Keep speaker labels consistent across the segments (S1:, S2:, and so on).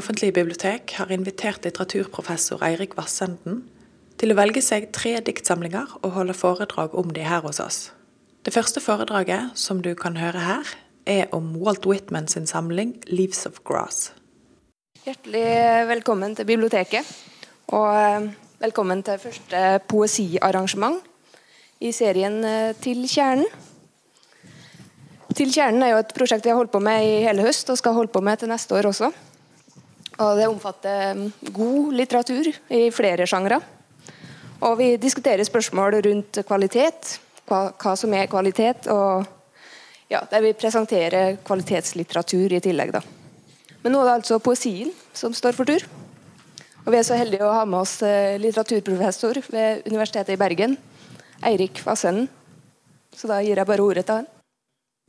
S1: offentlige bibliotek har invitert litteraturprofessor Eirik Vassenden til å velge seg tre diktsamlinger og holde foredrag om de her hos oss. Det første foredraget, som du kan høre her, er om Walt Whitman sin samling 'Leaves of Grass'.
S2: Hjertelig velkommen til biblioteket. Og eh, velkommen til første poesiarrangement i serien eh, Til kjernen. Til kjernen er jo et prosjekt vi har holdt på med i hele høst og skal holde på med til neste år også. Og Det omfatter mm, god litteratur i flere sjangre. Og vi diskuterer spørsmål rundt kvalitet, hva, hva som er kvalitet, og ja, der vi presenterer kvalitetslitteratur i tillegg. da. Men nå er det altså poesien som står for tur. Og Vi er så heldige å ha med oss eh, litteraturprofessor ved Universitetet i Bergen, Eirik Vassenden. Så da gir jeg bare ordet til han.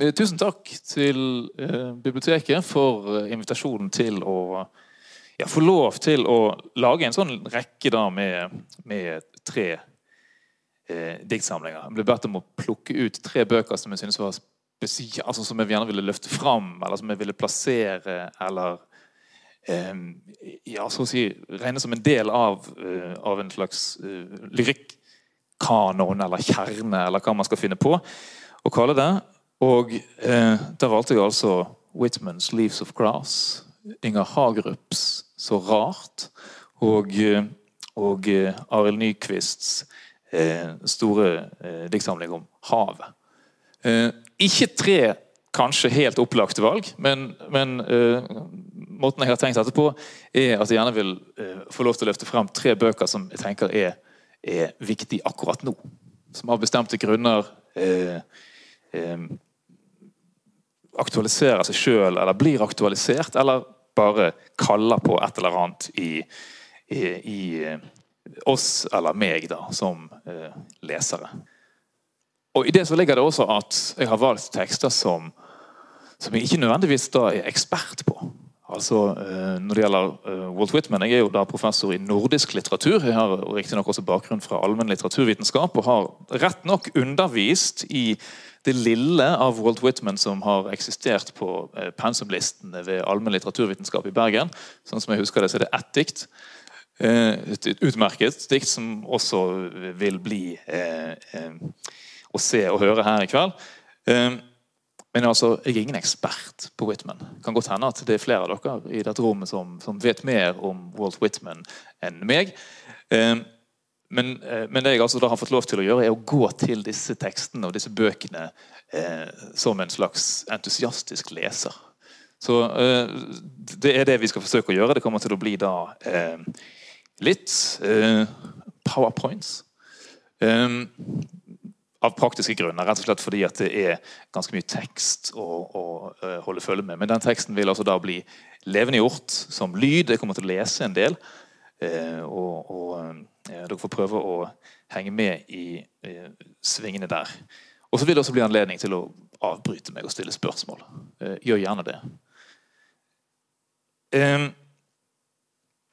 S3: Eh, tusen takk til eh, biblioteket for invitasjonen til å ja, få lov til å lage en sånn rekke da med, med tre eh, diktsamlinger. Jeg ble bedt om å plukke ut tre bøker som jeg synes var spesielle, altså som jeg gjerne ville løfte fram, eller som jeg ville plassere, eller eh, ja, så å si regne som en del av, uh, av en slags uh, lyrikkanon eller kjerne, eller hva man skal finne på å kalle det. Og eh, da valgte jeg altså Whitmans 'Leaves of Grass', Inger Hagerups 'Så rart' og, eh, og eh, Arild Nyquists eh, store eh, diktsamling om havet. Eh, ikke tre kanskje helt opplagte valg, men, men eh, måten jeg har tenkt dette på, er at jeg gjerne vil få lov til å løfte frem tre bøker som jeg tenker er, er viktige akkurat nå. Som av bestemte grunner eh, aktualiserer seg sjøl, eller blir aktualisert, eller bare kaller på et eller annet i, i, i eh, oss eller meg da, som eh, lesere. Og I det så ligger det også at jeg har valgt tekster som, som jeg ikke nødvendigvis da er ekspert på. Altså, eh, når det gjelder eh, Walt Whitman, Jeg er jo da professor i nordisk litteratur. Jeg har riktignok også bakgrunn fra allmenn litteraturvitenskap og har rett nok undervist i det lille av Walt Whitman som har eksistert på eh, pensumlistene ved allmenn litteraturvitenskap i Bergen. Sånn som jeg husker det, så er det ett dikt. Eh, et utmerket dikt som også vil bli eh, å se og høre her i kveld. Men altså, jeg er ingen ekspert på Whitman. Det kan godt hende at det er flere av dere i dette rommet som, som vet mer om Walt Whitman enn meg. Men, eh, men, det jeg altså har fått lov til å gjøre, er å gå til disse tekstene og disse bøkene eh, som en slags entusiastisk leser. Så eh, det er det vi skal forsøke å gjøre. Det kommer til å bli da eh, litt eh, powerpoints. Eh, av praktiske grunner, rett og slett fordi det er ganske mye tekst å, å holde følge med. Men den teksten vil altså da bli levendegjort som lyd. Jeg kommer til å lese en del. og, og dere får prøve å henge med i svingene der. Og så vil det også bli anledning til å avbryte meg og stille spørsmål. Eh, gjør gjerne det.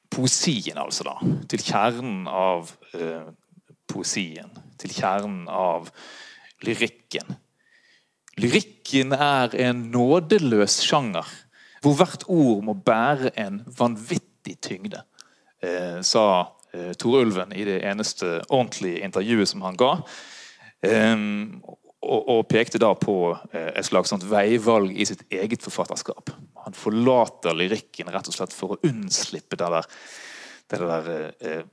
S3: Poesien, altså, da. Til kjernen av eh, poesien. Til kjernen av lyrikken. Lyrikken er en nådeløs sjanger hvor hvert ord må bære en vanvittig tyngde, eh, sa Eh, Tor Ulven i det eneste ordentlige intervjuet som han ga. Og, og pekte da på eh, et slags sånt veivalg i sitt eget forfatterskap. Han forlater lyrikken rett og slett for å unnslippe det der, det der eh,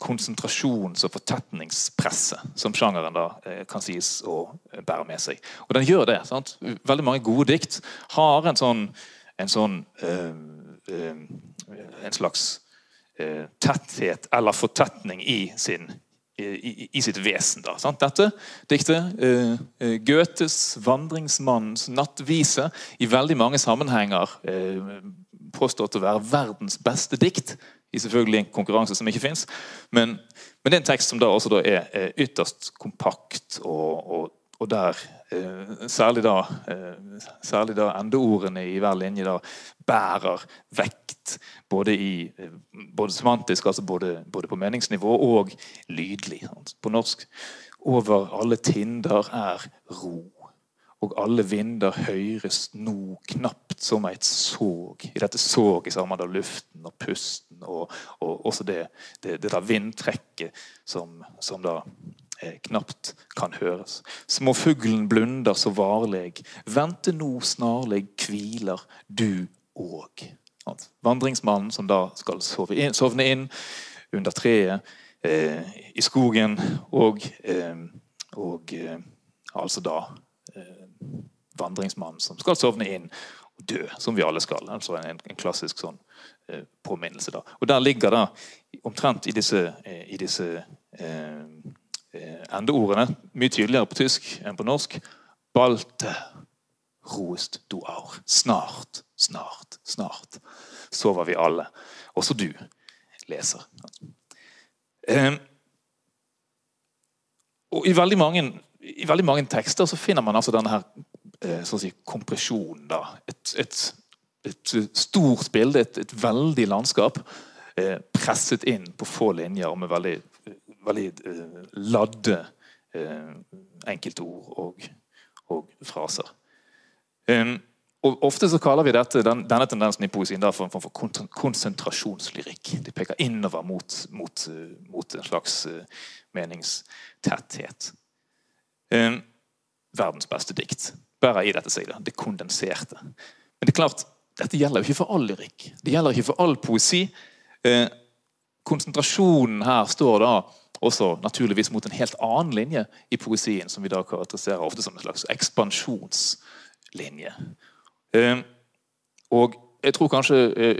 S3: konsentrasjons- og fortetningspresset som sjangeren da eh, kan sies å bære med seg. Og den gjør det. sant? Veldig mange gode dikt har en sånn, en sånn øh, en slags Eh, tetthet eller fortetning i, sin, i, i sitt vesen. Da, Dette diktet, uh, Goethes 'Vandringsmannens nattvise', i veldig mange sammenhenger uh, påstått å være verdens beste dikt. I selvfølgelig en konkurranse som ikke fins. Men, men, det er en tekst som da også da er, er ytterst kompakt og, og og der eh, særlig da, eh, særlig da endeordene i hver linje da bærer vekt både, i, eh, både semantisk, altså både, både, på meningsnivå og lydlig. På norsk 'Over alle tinder er ro'. og alle vinder høyres nå knapt som et såg. I dette såget har man da luften og pusten og, og også det, det, det der vindtrekket som, som da eh, knapt kan høres. Småfuglen blunder så varleg, vente nå snarlig hviler du òg. Vandringsmannen som da skal sove inn, sovne inn under treet eh, i skogen, og, eh, og eh, altså da eh, vandringsmannen som skal sovne inn og dø, som vi alle skal. altså En, en klassisk sånn eh, påminnelse. da. Og Der ligger da, omtrent i disse, eh, i disse endeordene, mye tydeligere på tysk enn på norsk Balte roest du aur. Snart, snart, snart sover vi alle. Også du leser. Eh, og i veldig, mange, i veldig mange tekster så finner man altså denne her eh, sånn si, kompresjonen. da. Et, et, et, stort bilde, et, et veldig landskap, eh, presset inn på få linjer med veldig, veldig eh, ladde eh, enkeltord og, og fraser. Og Ofte så kaller vi dette, den, denne tendensen i poesien for en form for konsentrasjonslyrikk. De peker innover mot, mot, mot en slags uh, meningstetthet. Verdens beste dikt bærer i dette seg det kondenserte. Men det er klart, dette gjelder jo ikke for all lyrikk. Det gjelder ikke for all poesi. Konsentrasjonen her står da også naturligvis mot en helt annen linje i poesien, som vi da karakteriserer ofte som en slags ekspansjonslinje. Ehm, og jeg tror kanskje eh,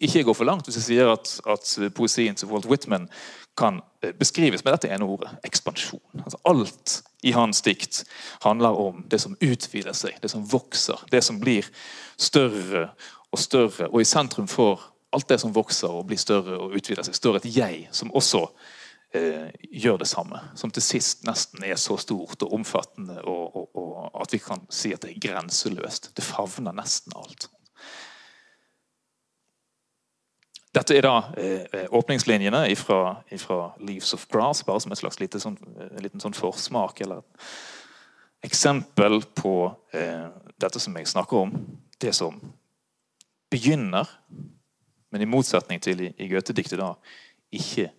S3: ikke jeg går for langt hvis jeg sier at, at poesien til Walt Whitman kan eh, beskrives med dette ene ordet ekspansjon. Altså alt i hans dikt handler om det som utvider seg, det som vokser, det som blir større og større. Og i sentrum for alt det som vokser og blir større og utvider seg, står et jeg som også eh, gjør det samme. Som til sist nesten er så stort og omfattende og, og, og at vi kan si at det er grenseløst. Det favner nesten alt. Dette er da eh, åpningslinjene fra 'Leaves of Grass', bare som et slags lite sånn, en liten sånn forsmak eller eksempel på eh, dette som jeg snakker om. Det som begynner, men i motsetning til i, i Goethe-diktet da, ikke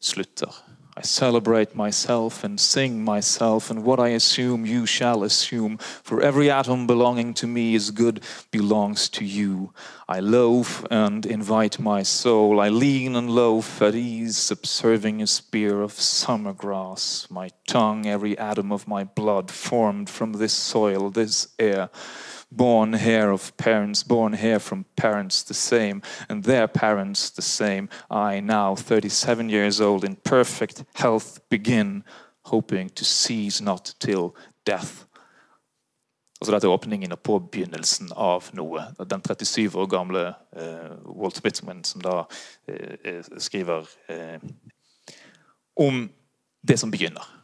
S3: slutter. I celebrate myself and sing myself, and what I assume you shall assume. For every atom belonging to me is good, belongs to you. I loaf and invite my soul. I lean and loaf at ease, subserving a spear of summer grass. My tongue, every atom of my blood, formed from this soil, this air born here of parents, born here from parents the same, and their parents the same. I, now 37 years old, in perfect health, begin, hoping to cease not till death. Altså Dette er åpningen og påbegynnelsen av noe. Den 37 år gamle uh, Walt Whitman som da uh, skriver uh, om det som begynner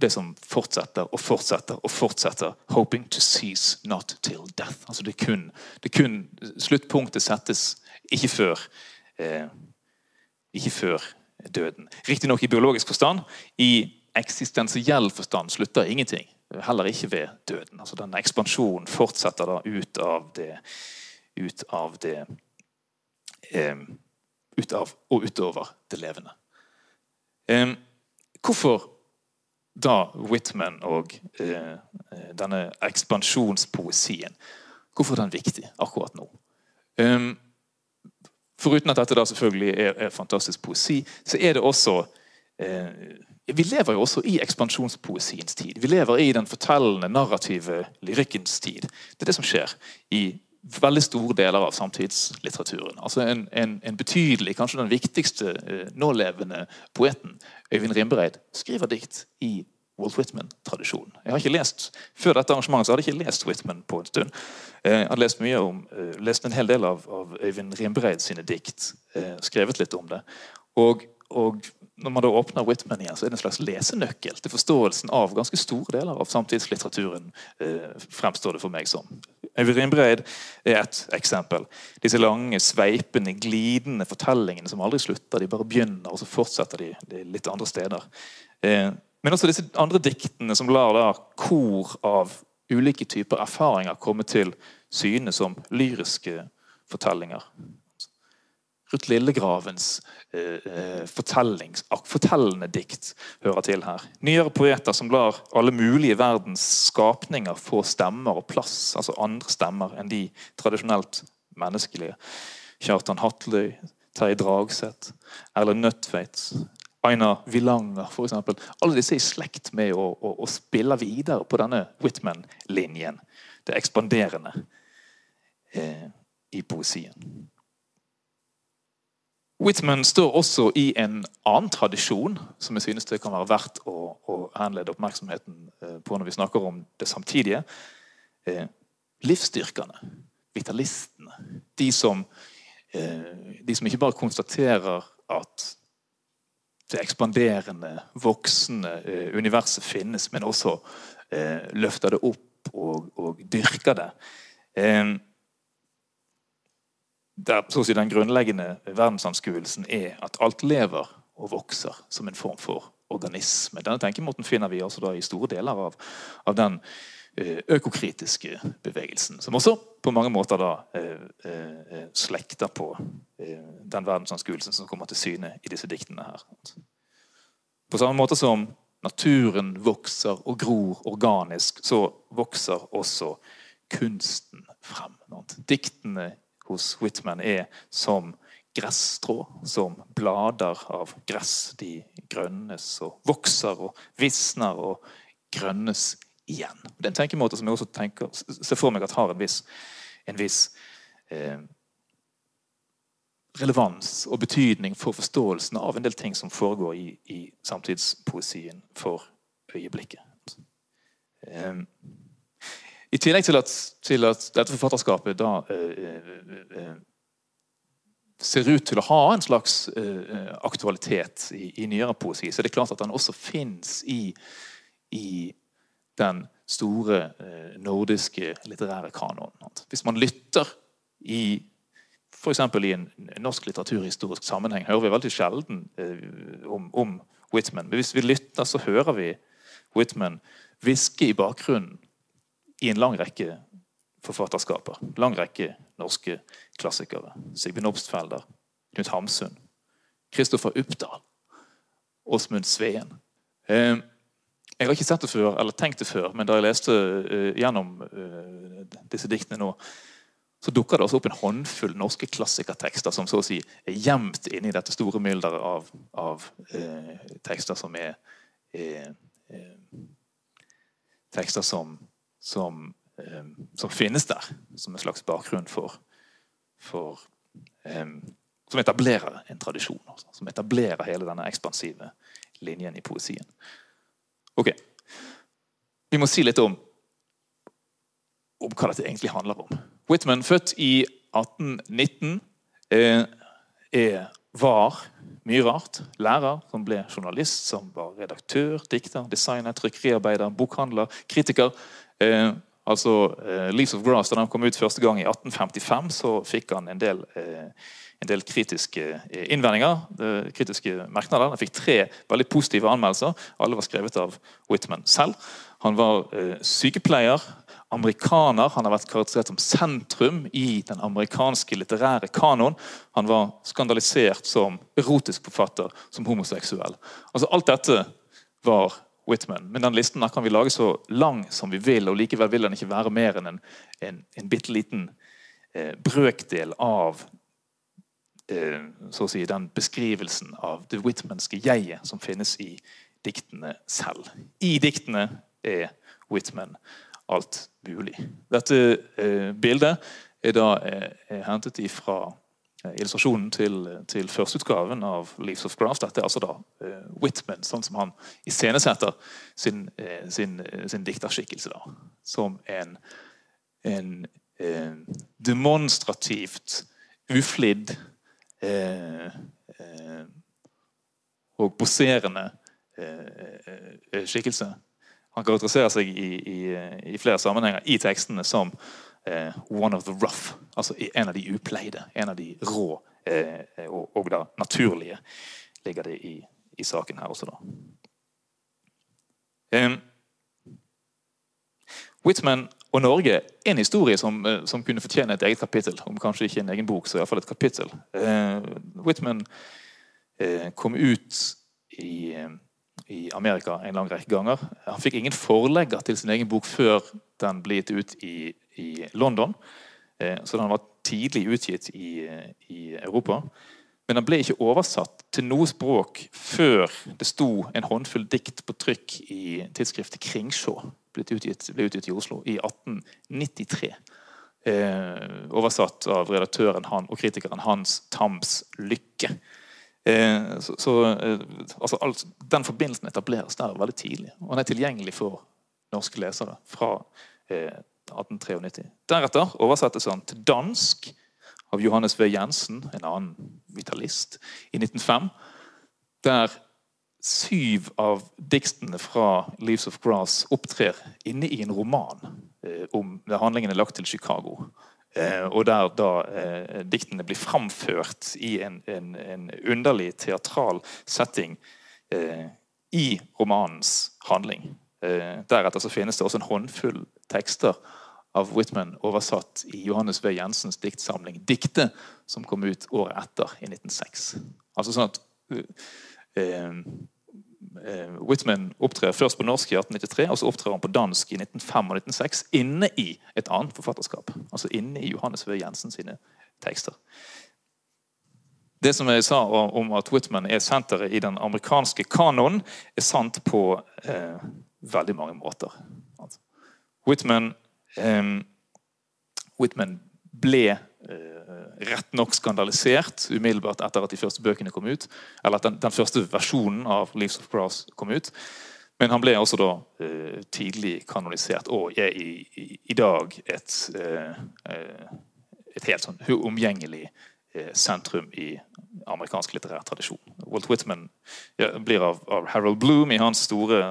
S3: det som fortsetter og fortsetter og fortsetter. 'Hoping to cease not till death'. Altså det kun, det kun Sluttpunktet settes ikke før eh, ikke før døden. Riktignok i biologisk forstand. I eksistensiell forstand slutter ingenting. Heller ikke ved døden. Altså Denne ekspansjonen fortsetter da ut av det ut av det eh, ut av og utover det levende. Eh, hvorfor da Whitman og eh, eh, denne ekspansjonspoesien. Hvorfor er den viktig akkurat nå? Um, foruten at dette da selvfølgelig er, er, fantastisk poesi, så er det også eh, Vi lever jo også i ekspansjonspoesiens tid. Vi lever i den fortellende, narrative lyrikkens tid. Det er det som skjer i veldig store deler av samtidslitteraturen. Altså en, en, en betydelig, kanskje den viktigste eh, nålevende poeten, Øyvind Rimbereid, skriver dikt i Walt Whitman-tradisjonen. Jeg har ikke lest, Før dette arrangementet så hadde jeg ikke lest Whitman på en stund. Eh, jeg hadde lest mye om, eh, lest en hel del av, av Øyvind Rimbereid sine dikt. Skrevet litt om det. Og, og når man da åpner Whitman igjen, så er det en slags lesenøkkel til forståelsen av ganske store deler av samtidslitteraturen. fremstår det for meg som. Øyvind er et eksempel. Disse lange, sveipende, glidende fortellingene som aldri slutter. De bare begynner, og så fortsetter de, de litt andre steder. Eh, men også disse andre diktene som lar da kor av ulike typer erfaringer komme til syne som lyriske fortellinger. Ruth Lillegravens eh, eh fortellende dikt hører til her. Nyere poeter som lar alle mulige verdens skapninger få stemmer og plass, altså andre stemmer enn de tradisjonelt menneskelige. Kjartan Hatløy, Terje Dragseth, Erlend Nødtveit, Aina Villanger f.eks. Alle disse er i slekt med å, å, å spille videre på denne Whitman-linjen. Det ekspanderende eh, i poesien. Whitman står også i en annen tradisjon som jeg synes det kan være verdt å, å henlede oppmerksomheten eh, på når vi snakker om det samtidige. Eh, livsstyrkene, vitalistene. De som, eh, de som ikke bare konstaterer at det ekspanderende, voksende eh, universet finnes, men også eh, løfter det opp og, og dyrker det. Eh, der, så å si, Den grunnleggende verdensanskuelsen er at alt lever og vokser som en form for organisme. Denne tenkemåten finner vi altså da i store deler av, av den økokritiske bevegelsen, som også på mange måter da eh, slekter på eh, den verdensanskuelsen som kommer til syne i disse diktene her. På samme måte som naturen vokser og gror organisk, så vokser også kunsten frem. Diktene hos Whitman er som gresstrå, som blader av gress. De grønnes og vokser og visner og grønnes igjen. Det er en tenkemåte som jeg også tenker, ser for meg at har en viss, en viss eh, relevans og betydning for forståelsen av en del ting som foregår i, i samtidspoesien for øyeblikket. Um, I tillegg til at, til at dette forfatterskapet da eh, uh, ser ut til å ha en slags uh, aktualitet i, i, nyere poesi, så er det klart at den også fins i, i, den store nordiske litterære kanonen. Hvis man lytter i F.eks. i en norsk litteraturhistorisk sammenheng hører vi veldig sjelden eh, om, om, Whitman. Men hvis vi lytter, så hører vi Whitman hviske i bakgrunnen i en lang rekke forfatterskaper. Lang rekke norske klassikere. Sigbjørn Obstfelder, Knut Hamsun, Kristoffer Uppdal, Åsmund Sveen. Eh, jeg har ikke sett det før, eller tenkt det før, men da jeg leste uh, gjennom uh, disse diktene nå, så dukker det også opp en håndfull norske klassikertekster som så å si er gjemt inni dette store mylderet av, av eh, tekster som er Tekster som, som, eh, som, finnes der, som en slags bakgrunn for, for eh, Som etablerer en tradisjon. Altså, som etablerer hele denne ekspansive linjen i poesien. Ok. Vi må si litt om, om hva dette egentlig handler om. Whitman, født i 1819, eh, er, var mye rart. Lærer, som ble journalist, som var redaktør, dikter, designer, trykkeriarbeider, bokhandler, kritiker. Eh, altså eh, 'Leaves of Grass' Da den kom ut første gang i 1855, så fikk han en del, eh, en del kritiske eh, innvendinger. Eh, kritiske merknader. Han fikk tre veldig positive anmeldelser. Alle var skrevet av Whitman selv. Han var sykepleier, amerikaner. Han har vært karakterisert som sentrum i den amerikanske litterære kanoen. Han var skandalisert som erotisk forfatter, som homoseksuell. Altså Alt dette var Whitman. Men den listen kan vi lage så lang som vi vil, og likevel vil den ikke være mer enn en, en, en bitte liten eh, brøkdel av eh, si, den beskrivelsen av det whitmanske jeget som finnes i diktene selv. I diktene er Whitman alt mulig. Dette eh, bildet er da eh, hentet fra eh, illustrasjonen til, til førsteutgaven av Leaves of Grass. Dette er altså da eh, Whitman, sånn som han iscenesetter sin, eh, sin, sin dikterskikkelse. da, Som en, en eh, demonstrativt uflidd og poserende skikkelse han karakteriserer seg i, i, i, flere sammenhenger i tekstene som eh, 'one of the rough'. Altså en av de upleide, en av de rå eh, og, og, da naturlige, ligger det i, i saken her også, da. Eh, Whitman og Norge en historie som, eh, som, kunne fortjene et eget kapittel. Om kanskje ikke en egen bok, så iallfall et kapittel. Eh, Whitman eh, kom ut i, eh, i, Amerika en lang rekke ganger. Han fikk ingen forlegger til sin egen bok før den ble gitt ut i, i London. Eh, så den var tidlig utgitt i, i Europa. Men den ble ikke oversatt til noe språk før det sto en håndfull dikt på trykk i tidsskriftet Kringsjå. Ble utgitt, ble utgitt i Oslo i 1893. Eh, oversatt av redaktøren han, og kritikeren Hans Tams Lykke. Eh, så, så eh, altså, alt, Den forbindelsen etableres der veldig tidlig. Og den er tilgjengelig for norske lesere fra 1893. Deretter oversettes han til dansk av Johannes V. Jensen, en annen vitalist, i 1905. Der syv av diktene fra 'Leaves of Grass' opptrer inne i en roman eh, om der handlingen er lagt til Chicago. Eh, og der da eh, diktene blir framført i en, en, en underlig teatral setting eh, i romanens handling. Deretter så finnes det også en håndfull tekster av Whitman oversatt i Johannes V. Jensens diktsamling 'Dikte', som kom ut året etter, i 1906. Altså sånn at uh, Whitman opptrer først på norsk i 1893, og så opptrer han på dansk i 1905 og 1906 inne i et annet forfatterskap. Altså inne i Johannes V. Jensen sine tekster. Det som jeg sa om at Whitman er senteret i den amerikanske kanonen, er sant på eh, veldig mange måter. Altså, Whitman eh, Whitman ble rett nok skandalisert umiddelbart etter at de første bøkene kom ut. Eller at den, den første versjonen av Leaves of Grass kom ut. Men han ble også da uh, tidlig kanonisert og er i, i, i dag et, uh, et helt sånn omgjengelig sentrum i amerikansk litterær tradisjon. Walt Whitman ja, blir av, av, Harold Bloom i hans store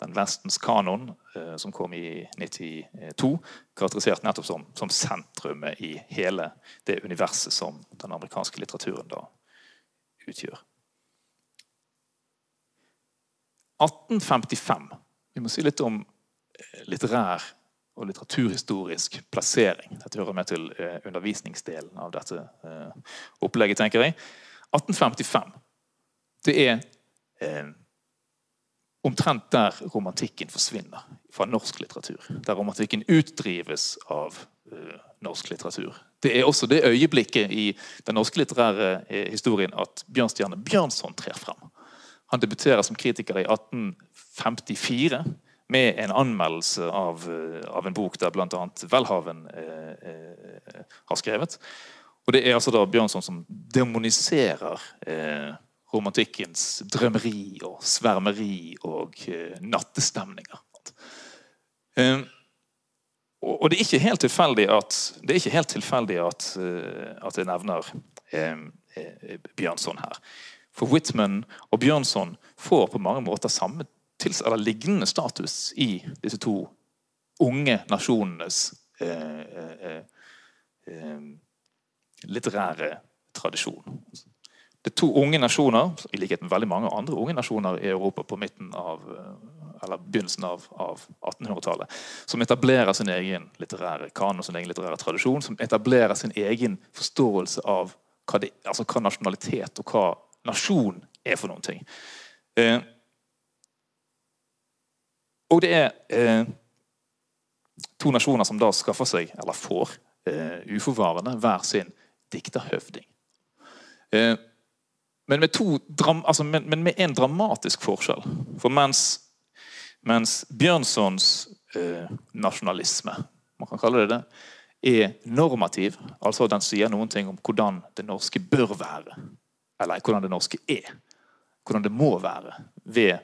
S3: den Vestens kanon, eh, som kom i 92, karakterisert nettopp som, som sentrumet i hele det universet som den amerikanske litteraturen da utgjør. 1855. Vi må si litt om eh, litterær og litteraturhistorisk plassering. Dette hører med til eh, undervisningsdelen av dette opplegget, tenker jeg. 1855. Det er omtrent der romantikken forsvinner fra norsk litteratur. Der romantikken utdrives av uh, norsk litteratur. Det er også det øyeblikket i den norske litterære uh, historien at Bjørnstjerne Bjørnson trer frem. Han debuterer som kritiker i 1854 med en anmeldelse av, uh, av en bok der bl.a. Welhaven har skrevet. Og Det er altså da Bjørnson som demoniserer romantikkens drømmeri og svermeri og uh, nattestemninger. Uh, og det er ikke helt tilfeldig at, det helt tilfeldig at, uh, at jeg nevner Bjørnson her. For Whitman og Bjørnson får på mange måter samme eller lignende status i disse to unge nasjonenes litterære tradisjon. Det er to unge nasjoner, i likhet med veldig mange andre unge nasjoner i Europa på midten av, eh, eller begynnelsen av, av 1800-tallet, som etablerer sin egen litterære kanon, sin egen litterære tradisjon, som etablerer sin egen forståelse av hva, det, altså hva nasjonalitet og hva nasjon er for noen ting. Eh, og det er eh, to nasjoner som da skaffer seg, eller får, eh, uforvarende hver sin dikterhøvding. Eh, men med, altså, men, men en dramatisk forskjell. For mens, mens Bjørnsons eh, nasjonalisme, man kan kalle det det, er normativ, altså den sier noen ting om hvordan det norske bør være, eller hvordan det norske er, hvordan det må være, ved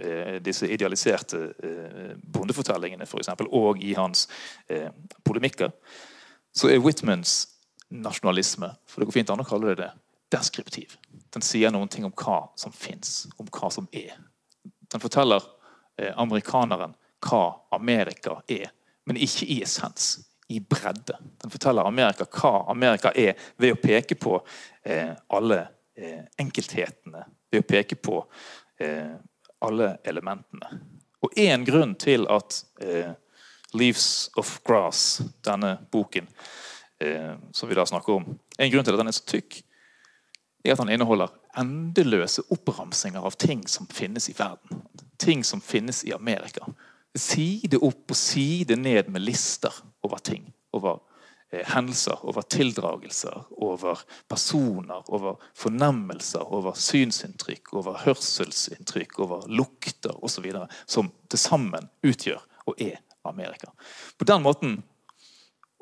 S3: eh, disse idealiserte eh, bondefortellingene for eksempel, og i hans eh, polemikker, så er Whitmans nasjonalisme, for det går fint an å kalle det det, deskriptiv. Den sier noen ting om hva som fins, om hva som er. Den forteller eh, amerikaneren hva Amerika er, men ikke i essens. I bredde. Den forteller Amerika hva Amerika er, ved å peke på eh, alle eh, enkelthetene. Ved å peke på eh, alle elementene. Og én grunn til at eh, 'Leaves of Grass', denne boken eh, som vi da snakker om. En grunn til at den er så tykk, er at han inneholder endeløse oppramsinger av ting som finnes i verden. Ting som finnes i Amerika. Side opp og side ned med lister over ting. Over eh, hendelser, over tildragelser, over personer, over fornemmelser, over synsinntrykk, over hørselsinntrykk, over lukter osv. Som til sammen utgjør og er Amerika. På den måten,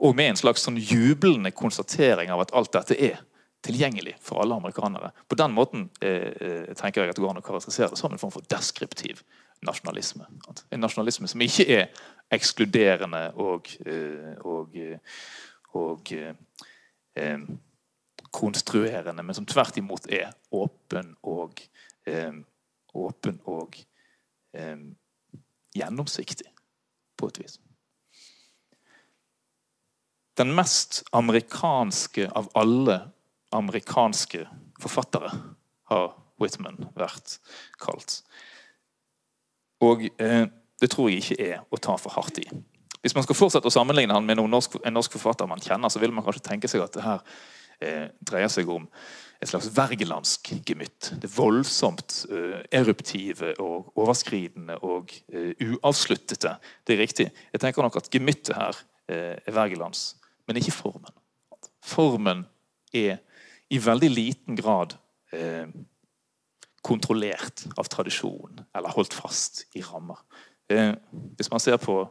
S3: og med en slags sånn jublende konstatering av at alt dette er tilgjengelig for alle amerikanere. På den måten eh, eh tenker jeg at det går an å karakterisere det som en form for deskriptiv nasjonalisme. En nasjonalisme som ikke er ekskluderende og, eh, og, eh, og eh, konstruerende, men som tvert imot er åpen og åpen og gjennomsiktig, på et vis. Den mest amerikanske av alle amerikanske forfattere, har Whitman vært kalt. Og eh, det tror jeg ikke er å ta for hardt i. Hvis man skal fortsette å sammenligne han med norsk, en norsk forfatter man kjenner, så vil man kanskje tenke seg at det her eh, dreier seg om et slags vergelandsk gemytt. Det voldsomt eh, eruptive og overskridende og uh, uavsluttede. Det er riktig. Jeg tenker nok at gemyttet her uh, er Wergelands, men ikke formen. Formen er i veldig liten grad eh, kontrollert av tradisjon eller holdt fast i rammer. Eh, hvis man ser på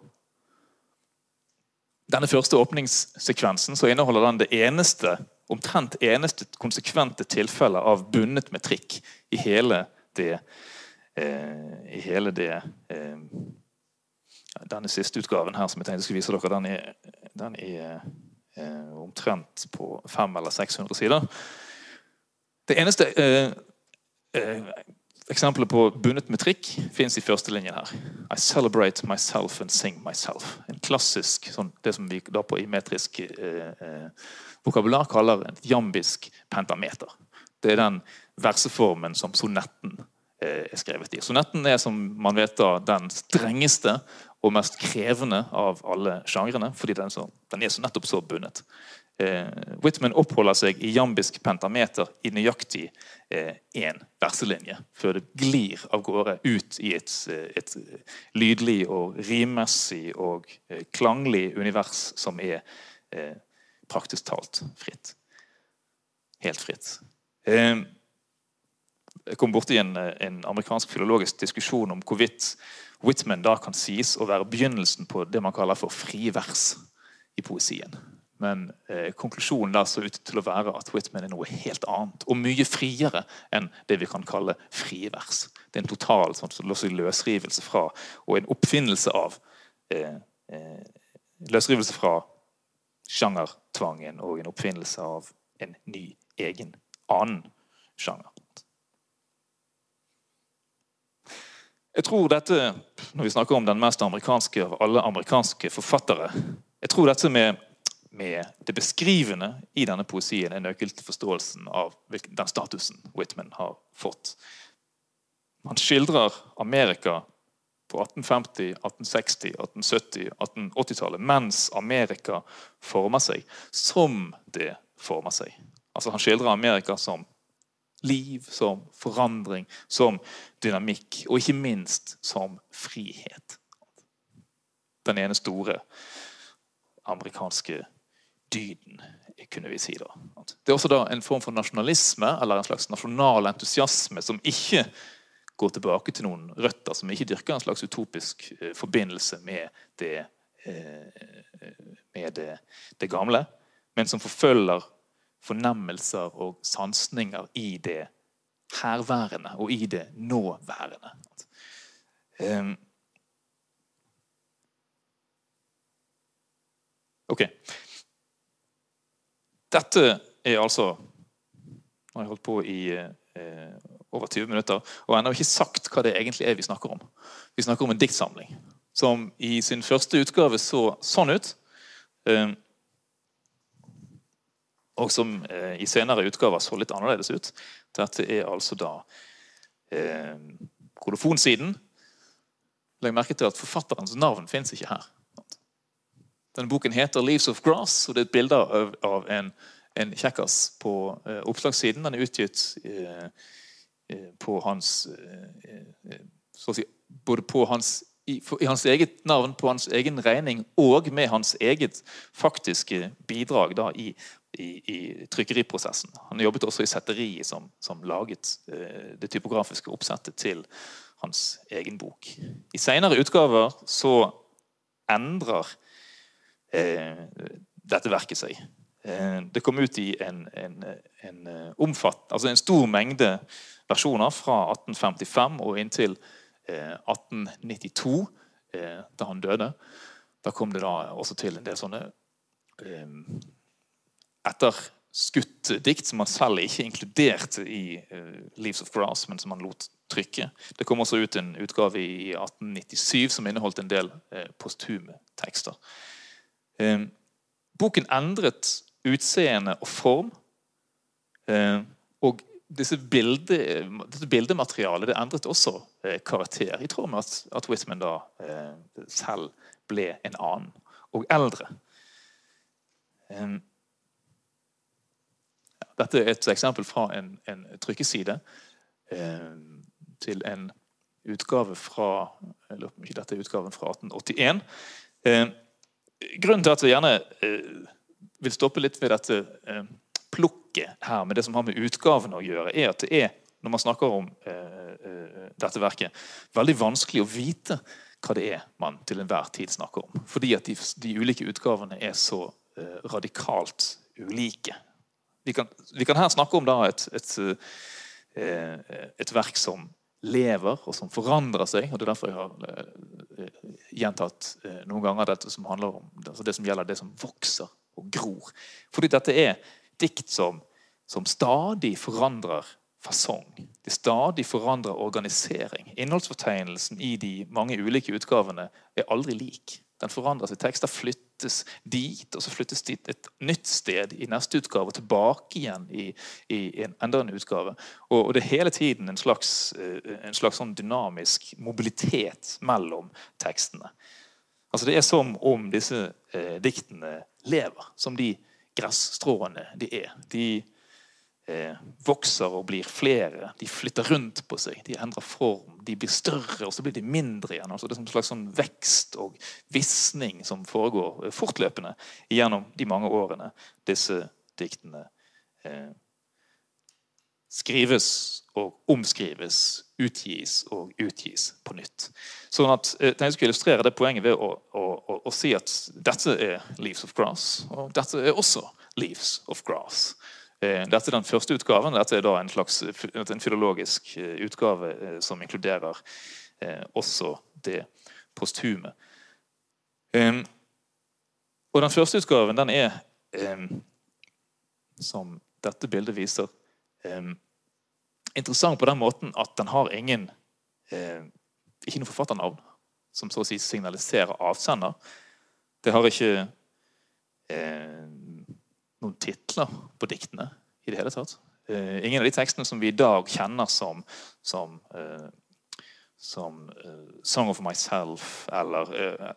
S3: denne første åpningssekvensen, så inneholder den det eneste omtrent eneste konsekvente tilfellet av bundet med trikk i hele det eh, i hele det eh, Denne siste utgaven her som jeg tenkte jeg skulle vise dere, den er, den er eh, omtrent på 500 eller 600 sider. Det eneste eh, eh, eksempelet på bundet med trikk fins i første linjen her. I celebrate myself and sing myself. En klassisk, sånn, det som vi da på imetrisk eh, eh, vokabular kaller et jambisk pentameter. Det er den verseformen som sonetten eh, er skrevet i. Sonetten er som man vet da, den strengeste og mest krevende av alle sjangrene, fordi den, så, den er så nettopp så bundet. Eh, Whitman oppholder seg i jambisk pentameter i nøyaktig én eh, verselinje, før det glir av gårde ut i et, eh, et lydlig og rimmessig og eh, klanglig univers som er eh, praktisk talt fritt. Helt fritt. Eh, jeg kom borti en, en amerikansk filologisk diskusjon om hvorvidt Whitman da kan sies å være begynnelsen på det man kaller for frivers i poesien. Men eh, konklusjonen da så ut til å være at Whitman er noe helt annet. Og mye friere enn det vi kan kalle frivers. Det er en total sånn, løsrivelse fra, og en oppfinnelse av eh, eh, Løsrivelse fra sjangertvangen og en oppfinnelse av en ny, egen, annen sjanger. Jeg tror dette, Når vi snakker om den mest amerikanske av alle amerikanske forfattere Jeg tror dette med, med det beskrivende i denne poesien er nøkkelen til forståelsen av den statusen Whitman har fått. Han skildrer Amerika på 1850, 1860, 1870, 1880-tallet, mens Amerika former seg, som det former seg. Altså Han skildrer Amerika som liv, som forandring, som dynamikk, og ikke minst som frihet. Den ene store amerikanske dyden, kunne vi si. da. Det er også da en form for nasjonalisme, eller en slags nasjonal entusiasme, som ikke går tilbake til noen røtter, som ikke dyrker en slags utopisk eh, forbindelse med det, eh, med det, det gamle, men som forfølger fornemmelser og sansninger i det herværende og i det nåværende. Um, ok. Dette er altså Nå har jeg holdt på i eh, over 20 minutter og ennå ikke sagt hva det egentlig er vi snakker om. Vi snakker om en diktsamling som i sin første utgave så sånn ut. Um, og som eh, i senere utgaver så litt annerledes ut. Dette er altså da eh, kolofonsiden. Legg merke til at forfatterens navn fins ikke her. Denne boken heter 'Leaves of Grass', og det er et bilde av, av en, en kjekkas på eh, oppslagssiden. Den er utgitt eh, på hans så å si, Både på hans i, i, hans eget navn, på hans egen regning og med hans eget faktiske bidrag da, i, i, i, trykkeriprosessen. Han jobbet også i setteriet som, som laget eh, det typografiske oppsettet til hans egen bok. I senere utgaver så endrer eh, dette verket seg. Eh, det kom ut i en, en, en, eh, omfatt, altså en stor mengde versjoner fra 1855 og inntil 1892, eh, eh, da han døde. Da kom det da også til en del sånne eh, etterskutt dikt som han selv ikke inkluderte i uh, 'Leaves of Grass', men som han lot trykke. Det kom også ut en utgave i 1897 som inneholdt en del uh, posthume tekster. Uh, boken endret utseende og form. og disse bilde, dette bildematerialet det endret også eh, karakter, i tråd med at, at Whitman da selv ble en annen og eldre. Um, dette er et eksempel fra en, en trykkeside eh, til en utgave fra jeg lurer på ikke dette er utgaven fra 1881. Eh, grunnen til at jeg gjerne eh, vil stoppe litt ved dette eh, plukket her med det som har med utgaven å gjøre, er at det er, når man snakker om uh, uh, dette verket, veldig vanskelig å vite hva det er man til enhver tid snakker om. Fordi at de, de ulike utgavene er så radikalt ulike. Vi kan, vi kan, her snakke om et, et, et, verk som lever, og som forandrer seg. og Det er derfor jeg har gjentatt noen ganger dette som handler om altså det som gjelder det som vokser og gror. Fordi dette er dikt som, som stadig forandrer fasong. Det stadig forandrer organisering. Innholdsfortegnelsen i de mange ulike utgavene er aldri lik. Den forandrer seg. Tekster flyttes dit, og så flyttes dit et nytt sted i neste utgave, og tilbake igjen i, i en enda en utgave. Og, og, det er hele tiden en slags, eh, en slags sånn dynamisk mobilitet mellom tekstene. Altså Det er som om disse eh, diktene lever. Som de gresstråene de er. De vokser og blir flere. De flytter rundt på seg. De endrer form. De blir større, og så blir de mindre igjen. Altså det er en slags sånn vekst og visning som foregår eh, fortløpende gjennom de mange årene disse diktene eh, skrives og omskrives, utgis og utgis på nytt. Sånn at eh, Jeg skal illustrere det poenget ved å, å, å, å, si at dette er 'Leaves of Grass', og dette er også 'Leaves of Grass'. Eh, dette er den første utgaven. Dette er da en slags en filologisk eh, utgave som inkluderer også det posthume. Og den første utgaven den er, som dette bildet viser interessant på den måten at den har ingen eh, ikke noe forfatternavn som så å si signaliserer avsender. Det har ikke eh, noen titler på diktene i det hele tatt. Uh, ingen av de tekstene som vi i dag kjenner som, som, uh, som uh, 'Song of Myself' eller,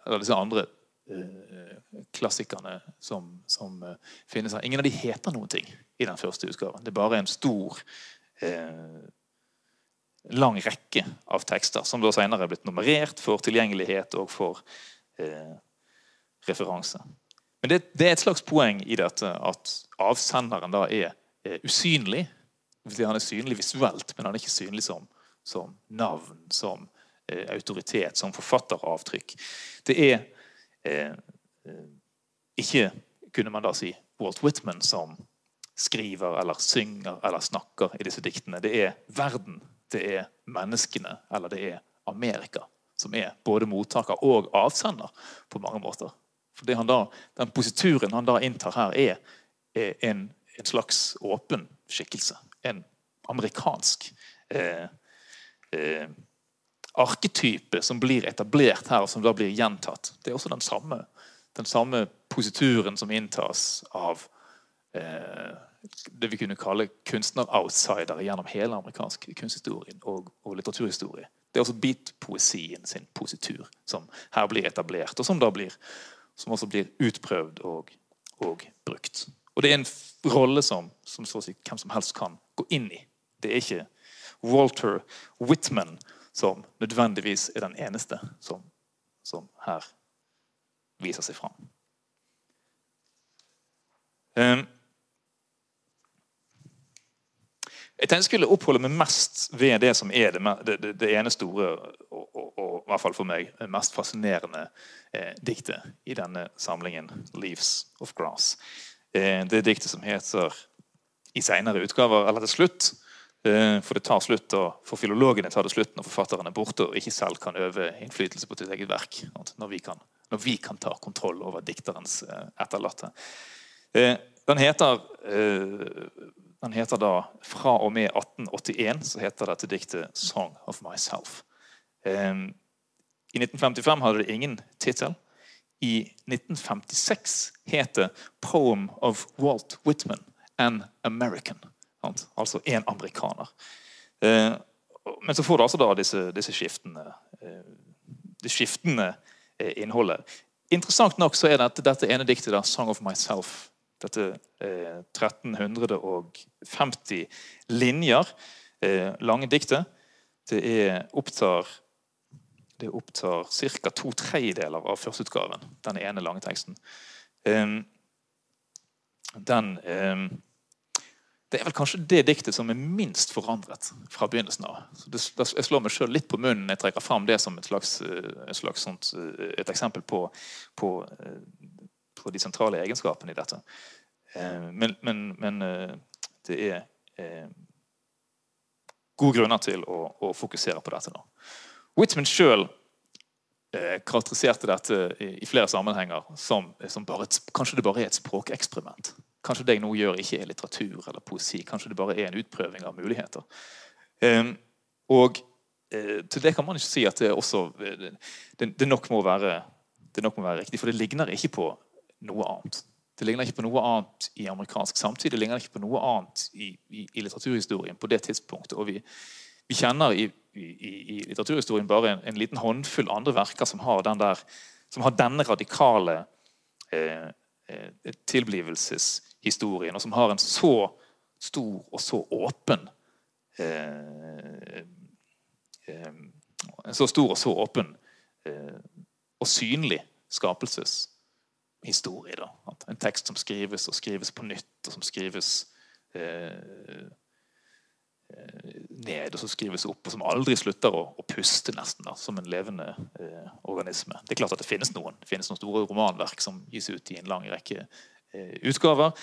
S3: eller disse andre klassikerne som, som finnes her. Ingen av de heter noen ting i den første utgaven. Det er bare en stor lang rekke av tekster, som da senere er blitt nummerert for tilgjengelighet og for referanse. Men det, det, er et slags poeng i dette at avsenderen da er, er usynlig. Han er synlig visuelt, men han er ikke synlig som, som navn, som eh, autoritet, som forfatteravtrykk. Det er eh, eh ikke, kunne man da si, Walt Whitman som skriver eller synger eller snakker i disse diktene. Det er verden, det er menneskene, eller det er Amerika, som er både mottaker og avsender på mange måter. For da, Den posituren han da inntar her, er, er en, en, slags åpen skikkelse. En amerikansk eh, eh, arketype som blir etablert her, og som da blir gjentatt. Det er også den samme, den samme posituren som inntas av Eh, det vi kunne kalle kunstner-outsidere gjennom hele amerikansk kunsthistorie og, og litteraturhistorie. Det er også beat-poesien sin positur som her blir etablert, og som da blir som også blir utprøvd og, og brukt. Og det er en rolle som, som si hvem som helst kan gå inn i. Det er ikke Walter Whitman som nødvendigvis er den eneste som, som her viser seg fram. Um, jeg tenkte jeg skulle oppholde meg mest ved det som er det, det, det ene store og, og, i hvert fall for meg mest fascinerende eh, diktet i denne samlingen, 'Leaves of Grass'. Eh, det diktet som heter i senere utgaver, eller til slutt eh, For det tar slutt, og for filologene tar det slutt når forfatteren er borte og ikke selv kan øve innflytelse på sitt eget verk. Når vi kan, når vi kan ta kontroll over dikterens eh, etterlatte. Den heter, den heter da Fra og med 1881 så heter dette diktet 'Song of Myself'. I 1955 hadde det ingen tittel i 1956 heter 'Poem of Walt Whitman an American'. Altså en amerikaner. Eh, men så får du altså da disse, disse skiftende, eh, det skiftende eh, innholdet. Interessant nok så er det dette ene diktet, da, 'Song of Myself', dette 1350 linjer lange diktet, det er, opptar det opptar ca. to tredjedeler av førsteutgaven, den ene lange teksten. Den Det er vel kanskje det diktet som er minst forandret fra begynnelsen av. Jeg slår meg sjøl litt på munnen når jeg trekker fram det som et slags, et, slags sånt, et eksempel på, på, på, de sentrale egenskapene i dette. Men, men, men det er gode grunner til å, å fokusere på dette nå. Whitman sjøl eh, karakteriserte dette i, i, flere sammenhenger som, som et, kanskje det bare er et språkeksperiment. Kanskje det jeg nå gjør, ikke er litteratur eller poesi. Kanskje det bare er en utprøving av muligheter. Eh, og eh, til det kan man ikke si at det også det, det, nok være, det nok må være riktig, for det ligner ikke på noe annet. Det ligner ikke på noe annet i amerikansk samtid, det ligner ikke på noe annet i, i, i litteraturhistorien på det tidspunktet. og vi vi kjenner i, i, i litteraturhistorien bare en, en, liten håndfull andre verker som har, den der, som har denne radikale eh, eh, tilblivelseshistorien, og som har en så stor og så åpen eh, eh En så stor og så åpen eh, og synlig skapelseshistorie. Da. En tekst som skrives og skrives på nytt, og som skrives eh, ned og så skrives opp, og som aldri slutter å, å puste, nesten, da, som en levende eh, organisme. Det er klart at det finnes noen. Det finnes noen store romanverk som gis ut i en lang rekke eh, utgaver.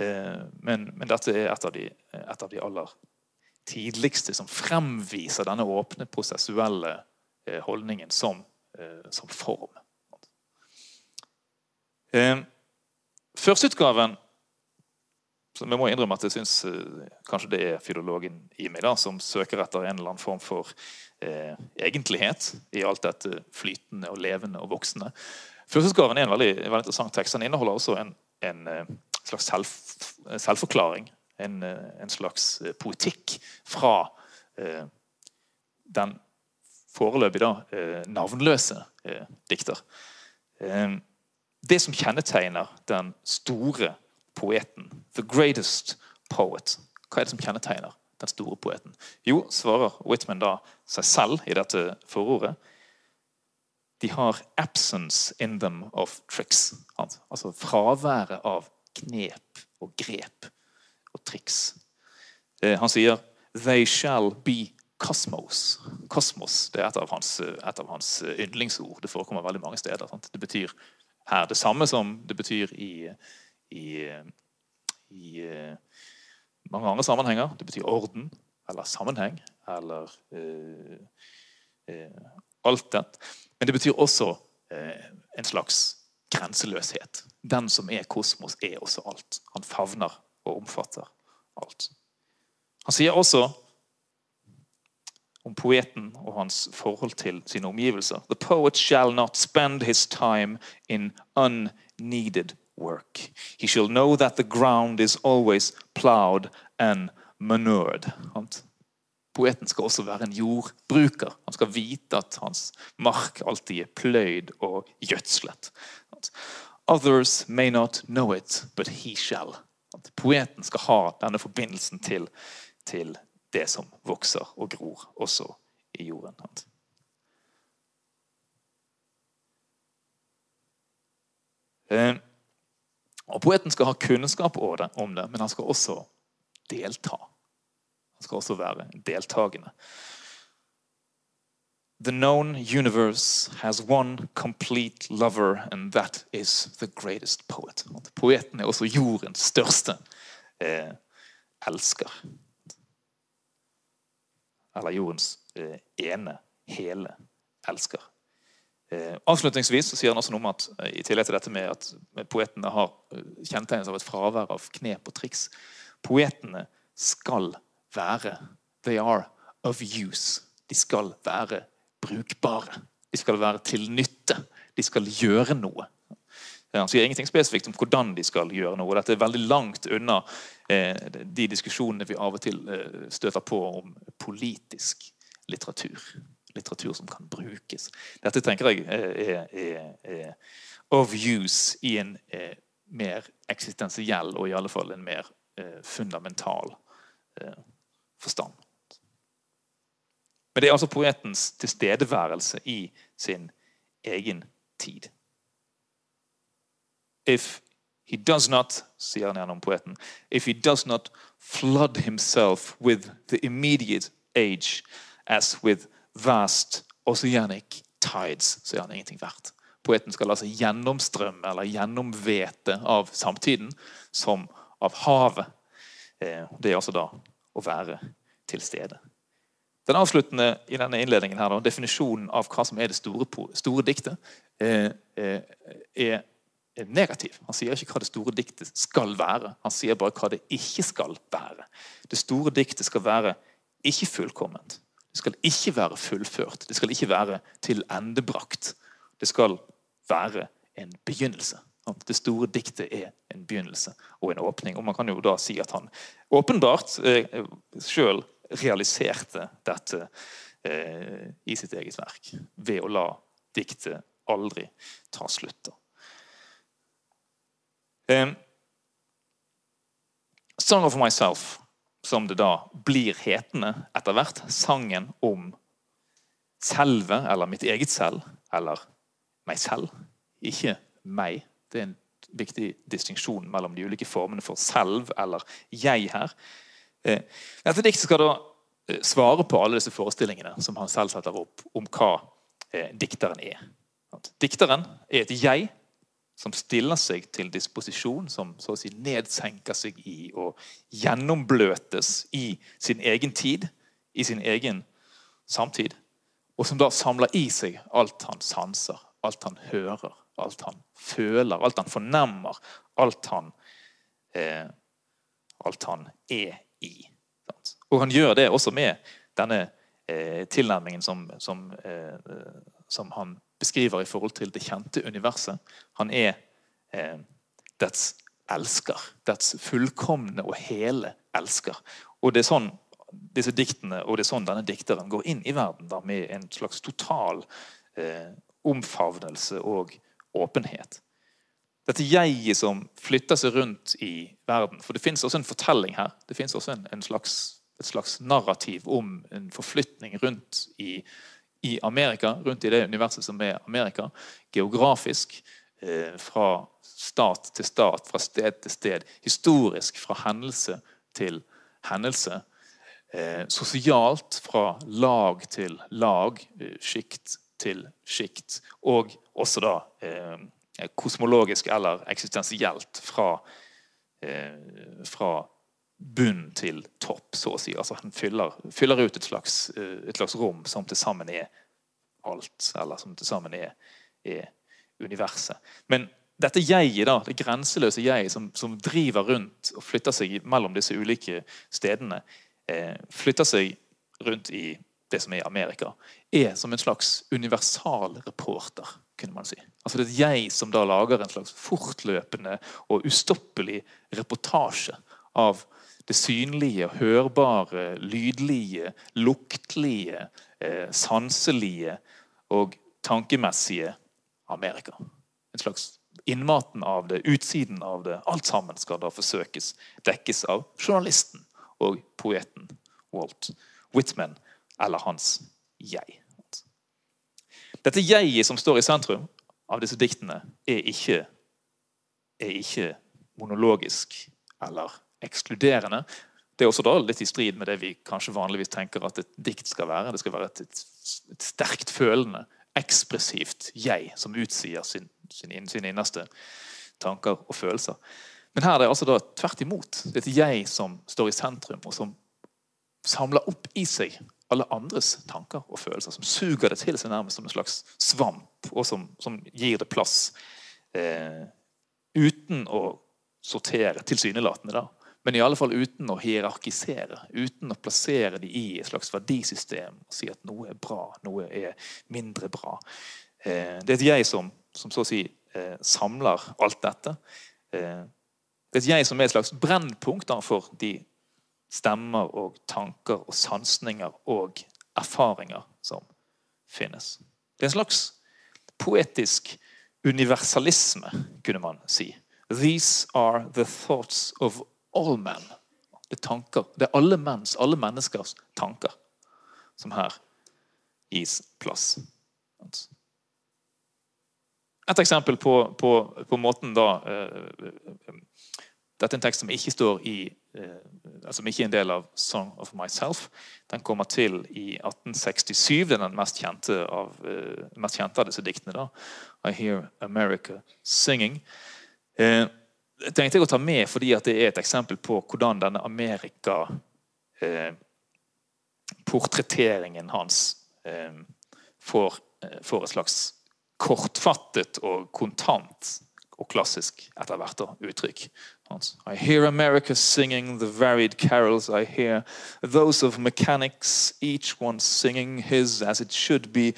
S3: Eh, men, men, dette er et av, de, et av, de, aller tidligste som fremviser denne åpne, prosessuelle eh, holdningen som, eh, som form. Førsteutgaven så vi må innrømme at jeg syns uh, kanskje det er filologen i meg da, som søker etter en eller annen form for eh, egentlighet i alt dette flytende og levende og voksende. Førsteutgaven er en veldig, veldig, interessant tekst. Den inneholder også en, en uh, slags selv, selvforklaring. En, en, slags poetikk fra den foreløpig da, navnløse dikter. det som kjennetegner den store poeten. The greatest poet. Hva er det som kjennetegner den store poeten? Jo, svarer Whitman da seg selv i dette forordet. De har 'absence in them of tricks'. Altså fraværet av knep og grep og triks. Eh, han sier 'they shall be cosmos'. Kosmos det er et av hans, et av hans yndlingsord. Det forekommer veldig mange steder. Sant? Det betyr her det samme som det betyr i i, i eh, mange andre sammenhenger. Det betyr orden eller sammenheng eller eh, eh, alt det. Men det betyr også eh, en slags grenseløshet. Den som er kosmos, er også alt. Han favner og omfatter alt. Han sier også om poeten og hans forhold til sine omgivelser. The poet shall not spend his time in unneeded work. He shall know that the ground is always plowed and manured. Poeten skal også være en jordbruker. Han skal vite at hans mark alltid er pløyd og gjødslet. Others may not know it, but he shall. Poeten skal ha denne forbindelsen til, til det som vokser og gror også i jorden. Eh, og Poeten skal ha kunnskap om det, men han skal også delta. Han skal også være deltakende. The known universe has one complete lover, and that is the greatest poet. Poeten er også jordens største eh, elsker. Eller jordens eh, ene, hele elsker. Eh, avslutningsvis så sier han også noe om at eh, i tillegg til dette med at poetene har eh, kjennetegnes av et fravær av knep og triks Poetene skal være They are of use. De skal være brukbare. De skal være til nytte. De skal gjøre noe. Han sier ingenting spesifikt om hvordan de skal gjøre noe. Dette er veldig langt unna de diskusjonene vi av og til støter på om politisk litteratur litteratur som kan brukes. Dette tenker jeg er, er, er of use i en eh, mer eksistensiell og i alle fall en mer eh, fundamental eh, forstand. Men det er altså poetens tilstedeværelse i sin egen tid. If he does not, sier han gjennom poeten, if he does not flood himself with the immediate age as with vast oceanic tides, så er han ingenting verdt. Poeten skal altså gjennomstrømme eller gjennomvete av samtiden som av havet. Eh, det er altså da å være til stede. Den avsluttende i denne innledningen her, da, definisjonen av hva som er det store, store diktet, eh, eh, er negativ. Han sier ikke hva det store diktet skal være. Han sier bare hva det ikke skal være. Det store diktet skal være ikke fullkomment. Det skal ikke være fullført. Det skal ikke være tilendebrakt. Det skal være en begynnelse. Det store diktet er en begynnelse og en åpning. Og Man kan jo da si at han åpenbart eh, sjøl realiserte dette eh, i sitt eget verk ved å la diktet aldri ta slutt. Eh, Song of Myself som det da blir hetende etter hvert, sangen om selve, eller mitt eget selv, eller meg selv. Ikke meg. Det er en viktig distinksjon mellom de ulike formene for selv eller jeg her. Eh, dette diktet skal da eh, svare på alle disse forestillingene som han selv setter opp om hva eh, dikteren er. Dikteren er et jeg som stiller seg til disposisjon, som så å si nedsenker seg i og gjennombløtes i sin egen tid, i sin egen samtid. Og som da samler i seg alt han sanser, alt han hører, alt han føler, alt han fornemmer, alt han, eh, alt han er i. Og han gjør det også med denne eh, tilnærmingen som, som, eh, som han beskriver i forhold til det kjente universet. Han er eh, dets elsker. Dets fullkomne og hele elsker. Og det er sånn disse diktene og det er sånn denne dikteren går inn i verden da, med en slags total eh, omfavnelse og åpenhet. Dette jeget som flytter seg rundt i verden. For det fins også en fortelling her. Det fins også en, en slags, et slags narrativ om en forflytning rundt i i Amerika, rundt i det universet som er Amerika, geografisk, eh, fra stat til stat, fra sted til sted, historisk fra hendelse til hendelse. Eh, sosialt fra lag til lag, eh, sjikt til sjikt. Og også da kosmologisk eller eksistensielt fra, fra bunn til topp, så å si. Altså Han fyller, fyller ut et slags, eh, et slags, rom som til sammen er alt. Eller som til sammen er, er universet. Men dette jeget, da, det grenseløse jeget som, som, driver rundt og flytter seg mellom disse ulike stedene, eh, flytter seg rundt i det som er Amerika, er som en slags universalreporter, kunne man si. Altså Det er et jeg som da lager en slags fortløpende og ustoppelig reportasje av det synlige, hørbare, lydlige, luktlige, eh, sanselige og tankemessige Amerika. En slags innmaten av det, utsiden av det. Alt sammen skal da forsøkes dekkes av journalisten og poeten Walt Whitman, eller hans jeg. Dette jeget som står i sentrum av disse diktene, er ikke, er ikke monologisk eller ekskluderende. Det er også da litt i strid med det vi kanskje vanligvis tenker at et dikt skal være. Det skal være et, et, et sterkt følende, ekspressivt jeg som utsier sin, sin, sine innerste tanker og følelser. Men her er det altså da tvert imot. Det er et jeg som står i sentrum, og som samler opp i seg alle andres tanker og følelser. Som suger det til seg nærmest som en slags svamp, og som, som gir det plass. Eh, uten å sortere tilsynelatende, da. Men i alle fall uten å hierarkisere, uten å plassere de i et slags verdisystem og si at noe er bra, noe er mindre bra. Eh, det er et jeg som, som så å si eh, samler alt dette. Eh, det er et jeg som er et slags brennpunkt for de stemmer og tanker og sansninger og erfaringer som finnes. Det er en slags poetisk universalisme, kunne man si. These are the thoughts of all men. Det er tanker. Det er alle menns, alle menneskers tanker som her gis plass. Et eksempel på, på, på måten da uh, Dette er en tekst som ikke står i altså som ikke er en del av 'Song of Myself'. Den kommer til i 1867. Det er den mest kjente av, uh, mest kjente av disse diktene. da. 'I Hear America Singing'. Tenkte jeg å ta med fordi det er et eksempel på hvordan denne Amerika eh, hans eh, får, eh, får, et slags kortfattet og kontant og klassisk etter hvert. I hear America singing the varied carols I hear, those of mechanics, each one singing his as it should be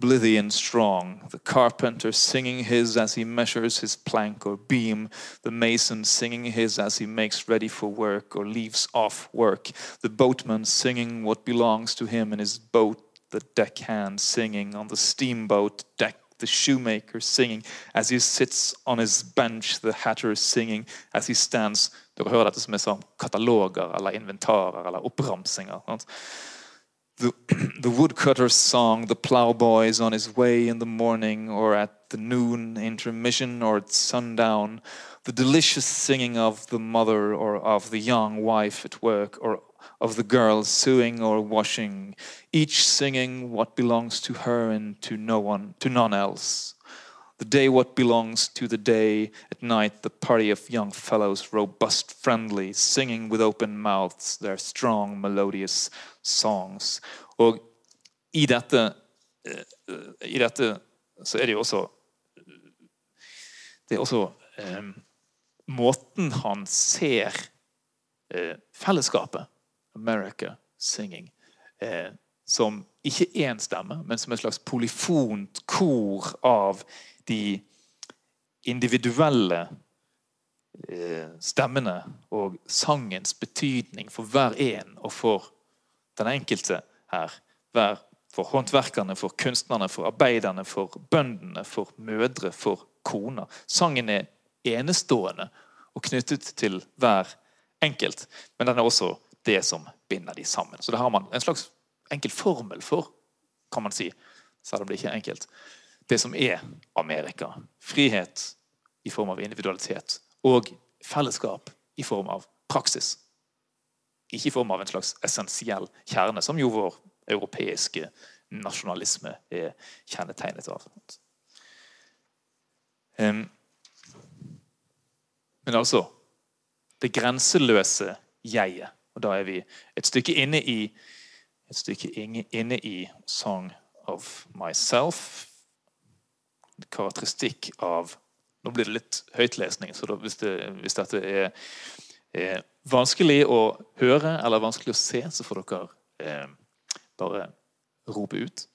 S3: blithy and strong, the carpenter singing his as he measures his plank or beam, the mason singing his as he makes ready for work or leaves off work, the boatman singing what belongs to him in his boat, the deckhand singing on the steamboat deck, the shoemaker singing as he sits on his bench, the hatter singing as he stands. Dere hører dette som er sånn kataloger eller inventarer eller oppramsinger. Sant? The, the woodcutter's song, the plowboy's on his way in the morning or at the noon intermission or at sundown, the delicious singing of the mother or of the young wife at work or of the girl sewing or washing, each singing what belongs to her and to no one, to none else. The day what belongs to the day, at night the party of young fellows, robust, friendly, singing with open mouths their strong, melodious songs. Og i dette, eh, i dette så er det jo også Det er også um, måten han ser uh, fellesskapet, America Singing, uh, som ikke én stemme, men som et slags polyfont kor av de individuelle eh, stemmene og sangens betydning for hver en og for den enkelte her. For håndverkerne, for kunstnerne, for arbeiderne, for bøndene, for mødre, for koner. Sangen er enestående og knyttet til hver enkelt, men den er også det som binder de sammen. Så det har man en slags enkel formel for, kan man si, selv om det ikke er enkelt det som er Amerika. Frihet i form av individualitet. Og fellesskap i form av praksis. Ikke i form av en slags essensiell kjerne, som jo vår europeiske nasjonalisme er kjennetegnet av. Men altså det grenseløse jeget. Og da er vi et stykke inne i et stykke inne i Song of Myself, karakteristikk av Nå blir det litt høytlesning, så hvis, det, hvis, dette er, er, vanskelig å høre eller vanskelig å se, så får dere eh, bare rope ut.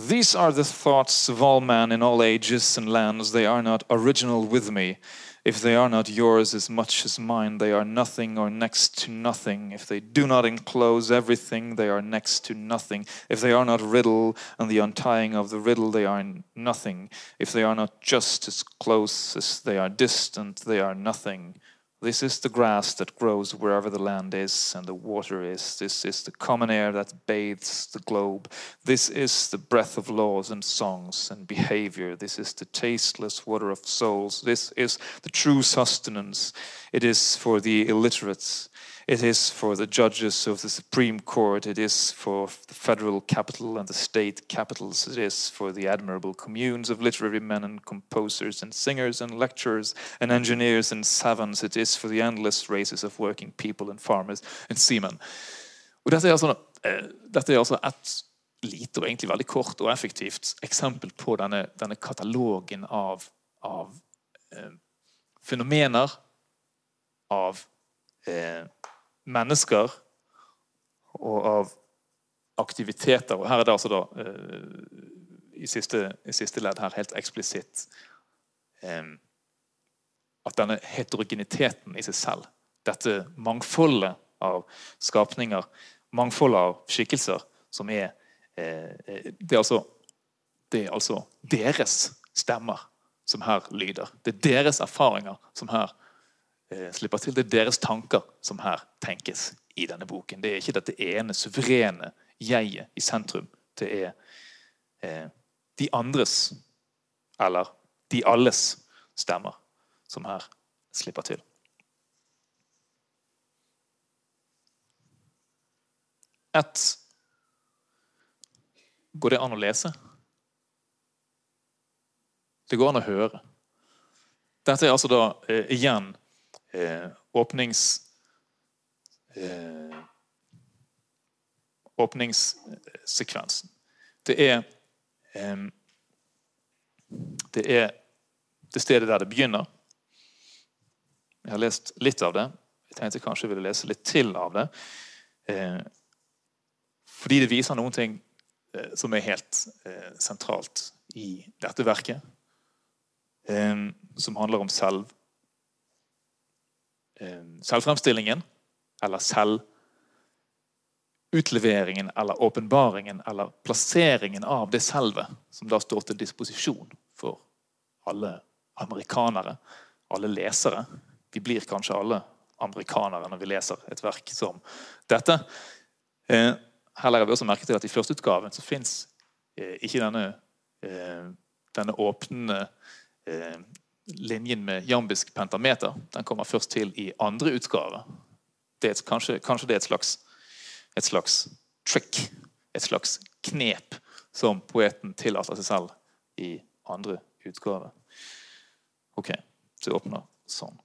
S3: These are the thoughts of all men in all ages and lands. They are not original with me. If they are not yours as much as mine, they are nothing or next to nothing. If they do not enclose everything, they are next to nothing. If they are not riddle and the untying of the riddle, they are nothing. If they are not just as close as they are distant, they are nothing. This is the grass that grows wherever the land is and the water is. This is the common air that bathes the globe. This is the breath of laws and songs and behavior. This is the tasteless water of souls. This is the true sustenance. It is for the illiterates. It is for the judges of the Supreme Court. It is for the federal capital and the state capitals. It is for the admirable communes of literary men and composers and singers and lecturers and engineers and savants. It is for the endless races of working people and farmers and seamen. Og dette er altså, eh, dette er altså et lite og egentlig veldig kort og effektivt eksempel på denne, denne katalogen av, av eh, fenomener, av eh, mennesker og av aktiviteter. Og her er det altså da eh, i, siste, i siste ledd her helt eksplisitt eh, at denne heterogeniteten i seg selv, dette mangfoldet av skapninger, mangfoldet av skikkelser, som er eh, det, er altså, det er altså deres stemmer som her lyder. Det er deres erfaringer som her Eh, slipper til. Det er deres tanker som her tenkes i denne boken. Det er ikke dette ene suverene jeget i sentrum. Det er eh, de andres, eller de alles, stemmer som her slipper til. Et Går det an å lese? Det går an å høre. Dette er altså da eh, igjen eh, åpnings... Eh, åpningssekvensen. Det er eh, Det er det stedet der det begynner. Jeg har lest litt av det. Jeg tenkte kanskje jeg ville lese litt til av det. Eh, fordi det viser noen ting eh, som er helt eh, sentralt i dette verket. Eh, som handler om selv Eh, selvfremstillingen eller selvutleveringen eller åpenbaringen eller plasseringen av det selve som da står til disposisjon for alle amerikanere, alle lesere. Vi blir kanskje alle amerikanere når vi leser et verk som dette. Eh, her legger vi også merke til at i førsteutgaven så fins eh, ikke denne, denne åpne linjen med jambisk pentameter den kommer først til i andre utgave. Det et, kanskje, kanskje, det er et slags, et slags trick, et slags knep, som poeten tillater seg selv i andre utgave. Ok, det åpner sånn.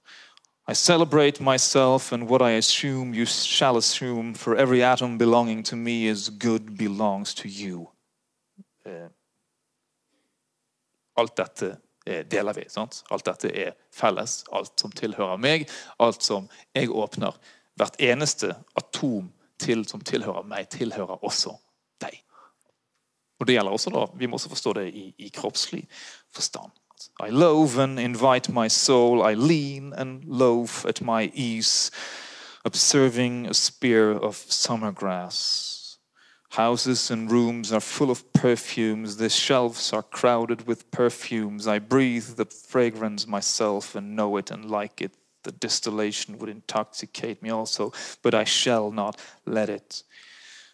S3: I celebrate myself and what I assume you shall assume, for every atom belonging to me is good belongs to you. Eh, alt dette deler vi. Sant? Alt dette er felles. Alt som tilhører meg, alt som jeg åpner. Hvert eneste atom til, som tilhører meg, tilhører også deg. Og det gjelder også da, Vi må også forstå det i, i kroppslig forstand. I love and invite my soul. I lean and loaf at my ease, observing a spear of summer grass. Houses and rooms are full of perfumes. The shelves are crowded with perfumes. I breathe the fragrance myself and know it and like it. The distillation would intoxicate me also, but I shall not let it.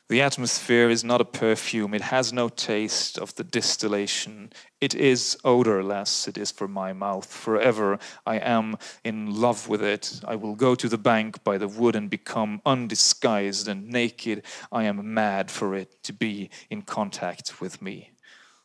S3: The atmosphere is not a perfume, it has no taste of the distillation. It is odorless, it is for my mouth. Forever I am in love with it. I will go to the bank by the wood and become undisguised and naked. I am mad for it to be in contact with me.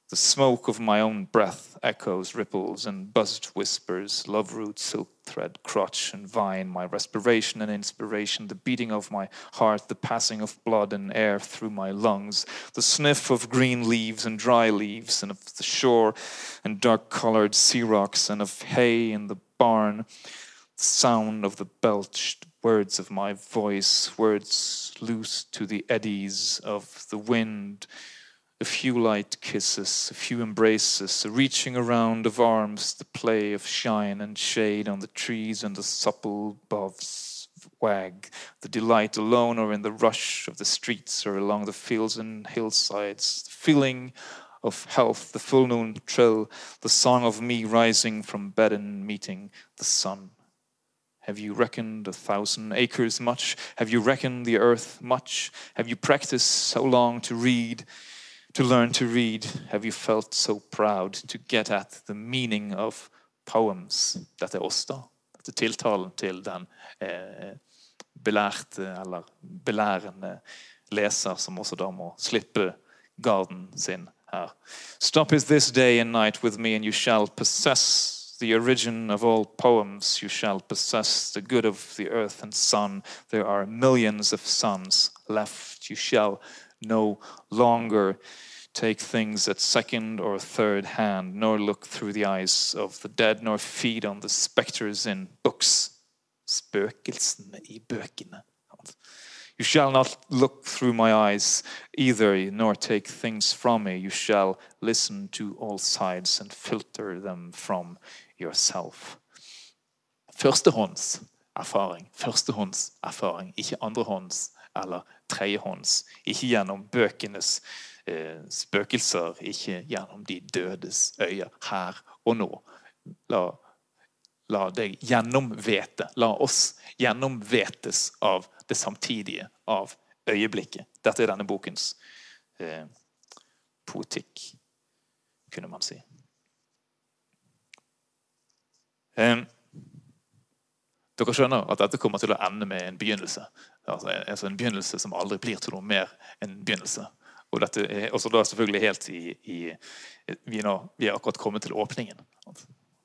S3: The smoke of my own breath echoes, ripples, and buzzed whispers, love root, silk thread, crotch, and vine, my respiration and inspiration, the beating of my heart, the passing of blood and air through my lungs, the sniff of green leaves and dry leaves, and of the shore and dark colored sea rocks, and of hay in the barn, the sound of the belched words of my voice, words loose to the eddies of the wind a few light kisses, a few embraces, a reaching around of arms, the play of shine and shade on the trees and the supple boughs wag, the delight alone or in the rush of the streets or along the fields and hillsides, the feeling of health, the full noon trill, the song of me rising from bed and meeting the sun. Have you reckoned a thousand acres much? Have you reckoned the earth much? Have you practiced so long to read? To learn to read, have you felt so proud to get at the meaning of poems? Dette er oss, da. Dette er tiltalen til den eh, belærte eller belærende leser, som også da må slippe garden sin her. Stop is this day and night with me, and you shall possess the origin of all poems. You shall possess the good of the earth and sun. There are millions of suns left. You shall no longer take things at second or third hand, nor look through the eyes of the dead, nor feed on the spectres in books. I bøkene. You shall not look through my eyes either, nor take things from me. You shall listen to all sides and filter them from yourself. Førstehånds erfaring. Førstehånds erfaring, ikke andrehånds eller tredjehånds. Ikke gjennom bøkenes eh, spøkelser, ikke gjennom de dødes øyne her og nå. La, la deg gjennomvete, la oss gjennomvetes av det samtidige, av øyeblikket. Dette er denne bokens eh, poetikk, kunne man si. Eh, dere skjønner at dette kommer til å ende med en begynnelse. Altså, altså En begynnelse som aldri blir til noe mer enn en begynnelse. Og dette er også da selvfølgelig helt i, i vi, nå, vi, er akkurat kommet til åpningen.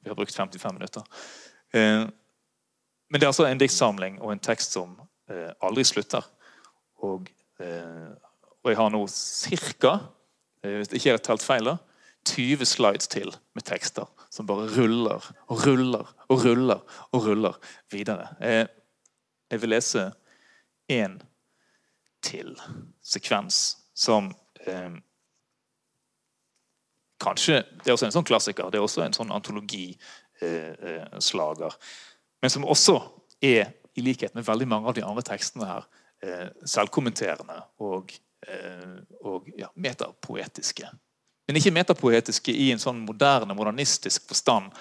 S3: Vi har brukt 55 minutter. Eh, men det er altså en diktsamling og en tekst som eh, aldri slutter. Og, eh, og, jeg har nå ca. hvis ikke jeg har talt feil, da, 20 slides til med tekster som bare ruller og ruller og ruller og ruller videre. Eh, jeg vil lese én til sekvens som eh, Kanskje Det er også en sånn klassiker. Det er også en sånn antologislager. Eh, men som også er, i likhet med veldig mange av de andre tekstene her, eh, selvkommenterende og, eh, og ja, metapoetiske. Men ikke metapoetiske i en sånn moderne, modernistisk forstand.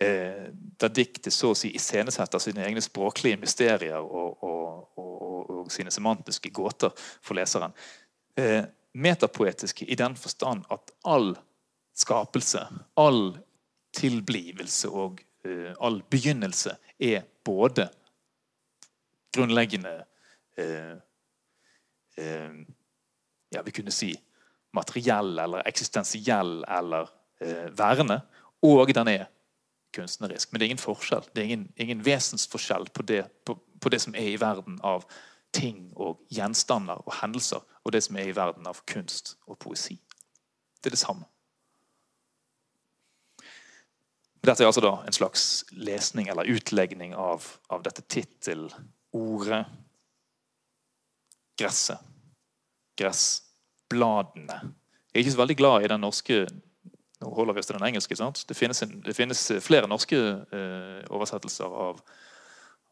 S3: Eh, der diktet så å si iscenesetter sine egne språklige mysterier og, og, og, og sine semantiske gåter for leseren. Metapoetiske i den forstand at all skapelse, all tilblivelse og uh, all begynnelse er både grunnleggende uh, uh, Ja, vi kunne si materiell eller eksistensiell eller værende. Og den er kunstnerisk. Men det er ingen forskjell. Det er ingen, ingen vesensforskjell på det, på, på det som er i verden av ting og gjenstander og hendelser og det som er i verden av kunst og poesi. Det er det samme. Dette er altså da en slags lesning eller utlegning av, av dette tittelordet gresset. Gressbladene. Jeg er ikke så veldig glad i den norske Nå holder vi oss til den engelske. sant? Det finnes, en, det finnes flere norske eh, oversettelser av,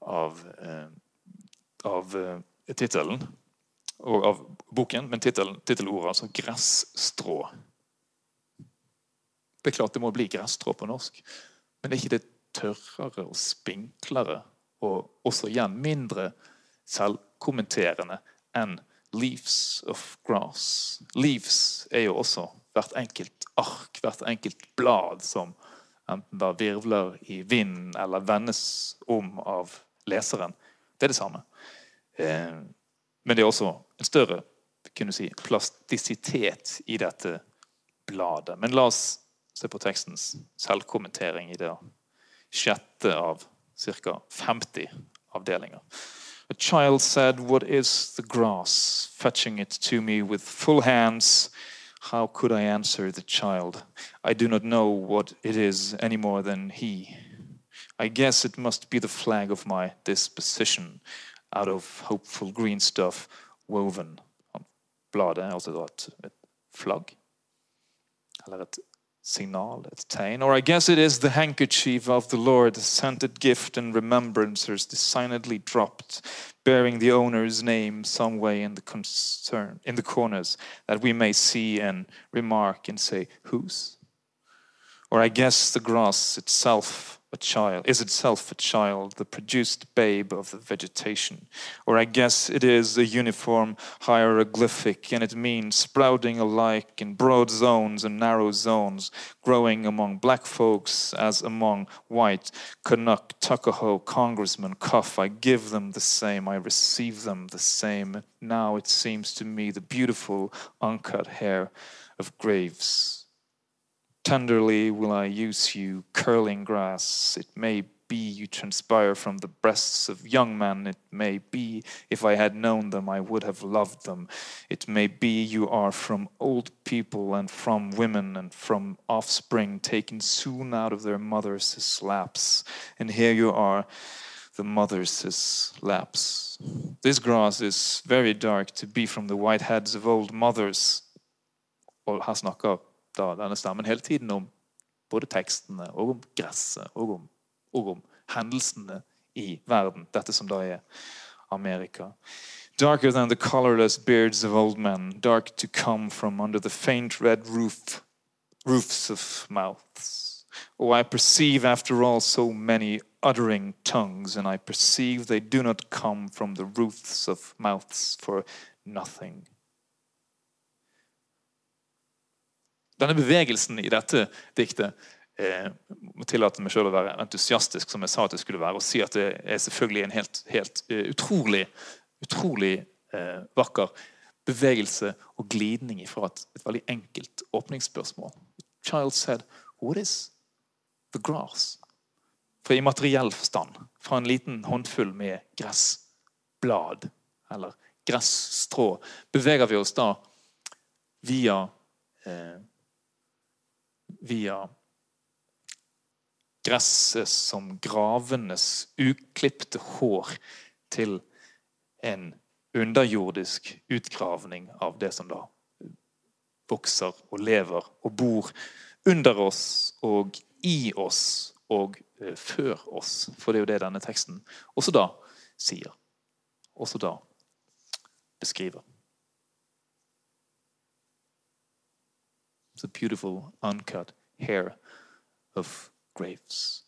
S3: av eh, av uh, tittelen av boken, men tittelordet altså 'gressstrå'. Det er klart det må bli gresstrå på norsk, men det er ikke det tørrere og spinklere og også igjen mindre selvkommenterende enn 'leaves of grass'. Leaves er jo også hvert enkelt ark, hvert enkelt blad som enten da virvler i vinden eller vendes om av leseren. Det er det samme. Eh, men det er også en større kunne si, plastisitet i dette bladet. Men la oss se på tekstens selvkommentering i det sjette av ca. 50 avdelinger. A child said, What is the grass? Fetching it to me with full hands. How could I answer the child? I do not know what it is any more than he. I guess it must be the flag of my disposition, out of hopeful green stuff woven. Bladet er altså et, et flagg? Eller et signal, et tegn? Or I guess it is the handkerchief of the Lord, a scented gift and remembrancers designedly dropped, bearing the owner's name some way in the concern in the corners, that we may see and remark and say, whose? Or I guess the grass itself a child is itself a child, the produced babe of the vegetation. Or I guess it is a uniform hieroglyphic, and it means sprouting alike in broad zones and narrow zones, growing among black folks as among white, Canuck, Tuckahoe, Congressman, Cuff. I give them the same, I receive them the same. Now it seems to me the beautiful uncut hair of graves Tenderly will I use you, curling grass. It may be you transpire from the breasts of young men. It may be, if I had known them, I would have loved them. It may be you are from old people and from women and from offspring taken soon out of their mothers' laps. And here you are, the mothers' laps. This grass is very dark to be from the white heads of old mothers. Her snakker da denne hele tiden om både tekstene og om gresset og om, og om hendelsene i verden. Dette som da er Amerika. Darker than the colorless beards of old men, dark to come from under the faint red roof, roofs of mouths. Oh, I perceive after all so many uttering tongues, and I perceive they do not come from the roofs of mouths for nothing. Denne bevegelsen i dette diktet eh, må tillate meg selv å være entusiastisk, som jeg sa at det skulle være, og si at det er selvfølgelig en helt, helt uh, utrolig, utrolig uh, vakker bevegelse og glidning fra et, et, veldig enkelt åpningsspørsmål. Child said, What is the grass? For i materiell forstand, fra en liten håndfull med gressblad eller gressstrå beveger vi oss da via eh, via gresset som gravenes uklipte hår til en underjordisk utgravning av det som da vokser og lever og bor under oss og i oss og uh, før oss. For det er jo det denne teksten også da sier. Også da beskriver. The beautiful uncut hair of graves.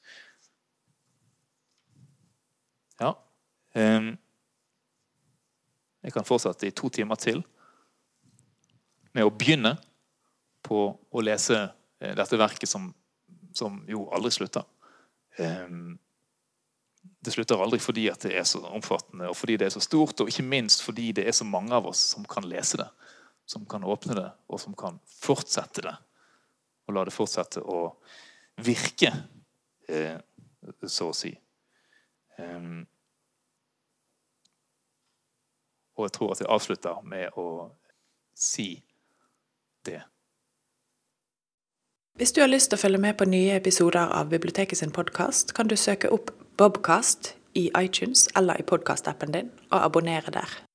S3: Ja. Um, jeg kan fortsette i to timer til med å begynne på å lese uh, dette verket som, som, jo aldri slutter. Um, det slutter aldri fordi det er så omfattende og fordi det er så stort, og ikke minst fordi det er så mange av oss som kan lese det som kan åpne det, og som kan fortsette det. Og la det fortsette å virke, eh, så å si. Um, og jeg tror at jeg avslutter med å si det.
S1: Hvis du har lyst til å følge med på nye episoder av Biblioteket sin podkast, kan du søke opp Bobcast i iTunes eller i podkastappen din, og abonnere der.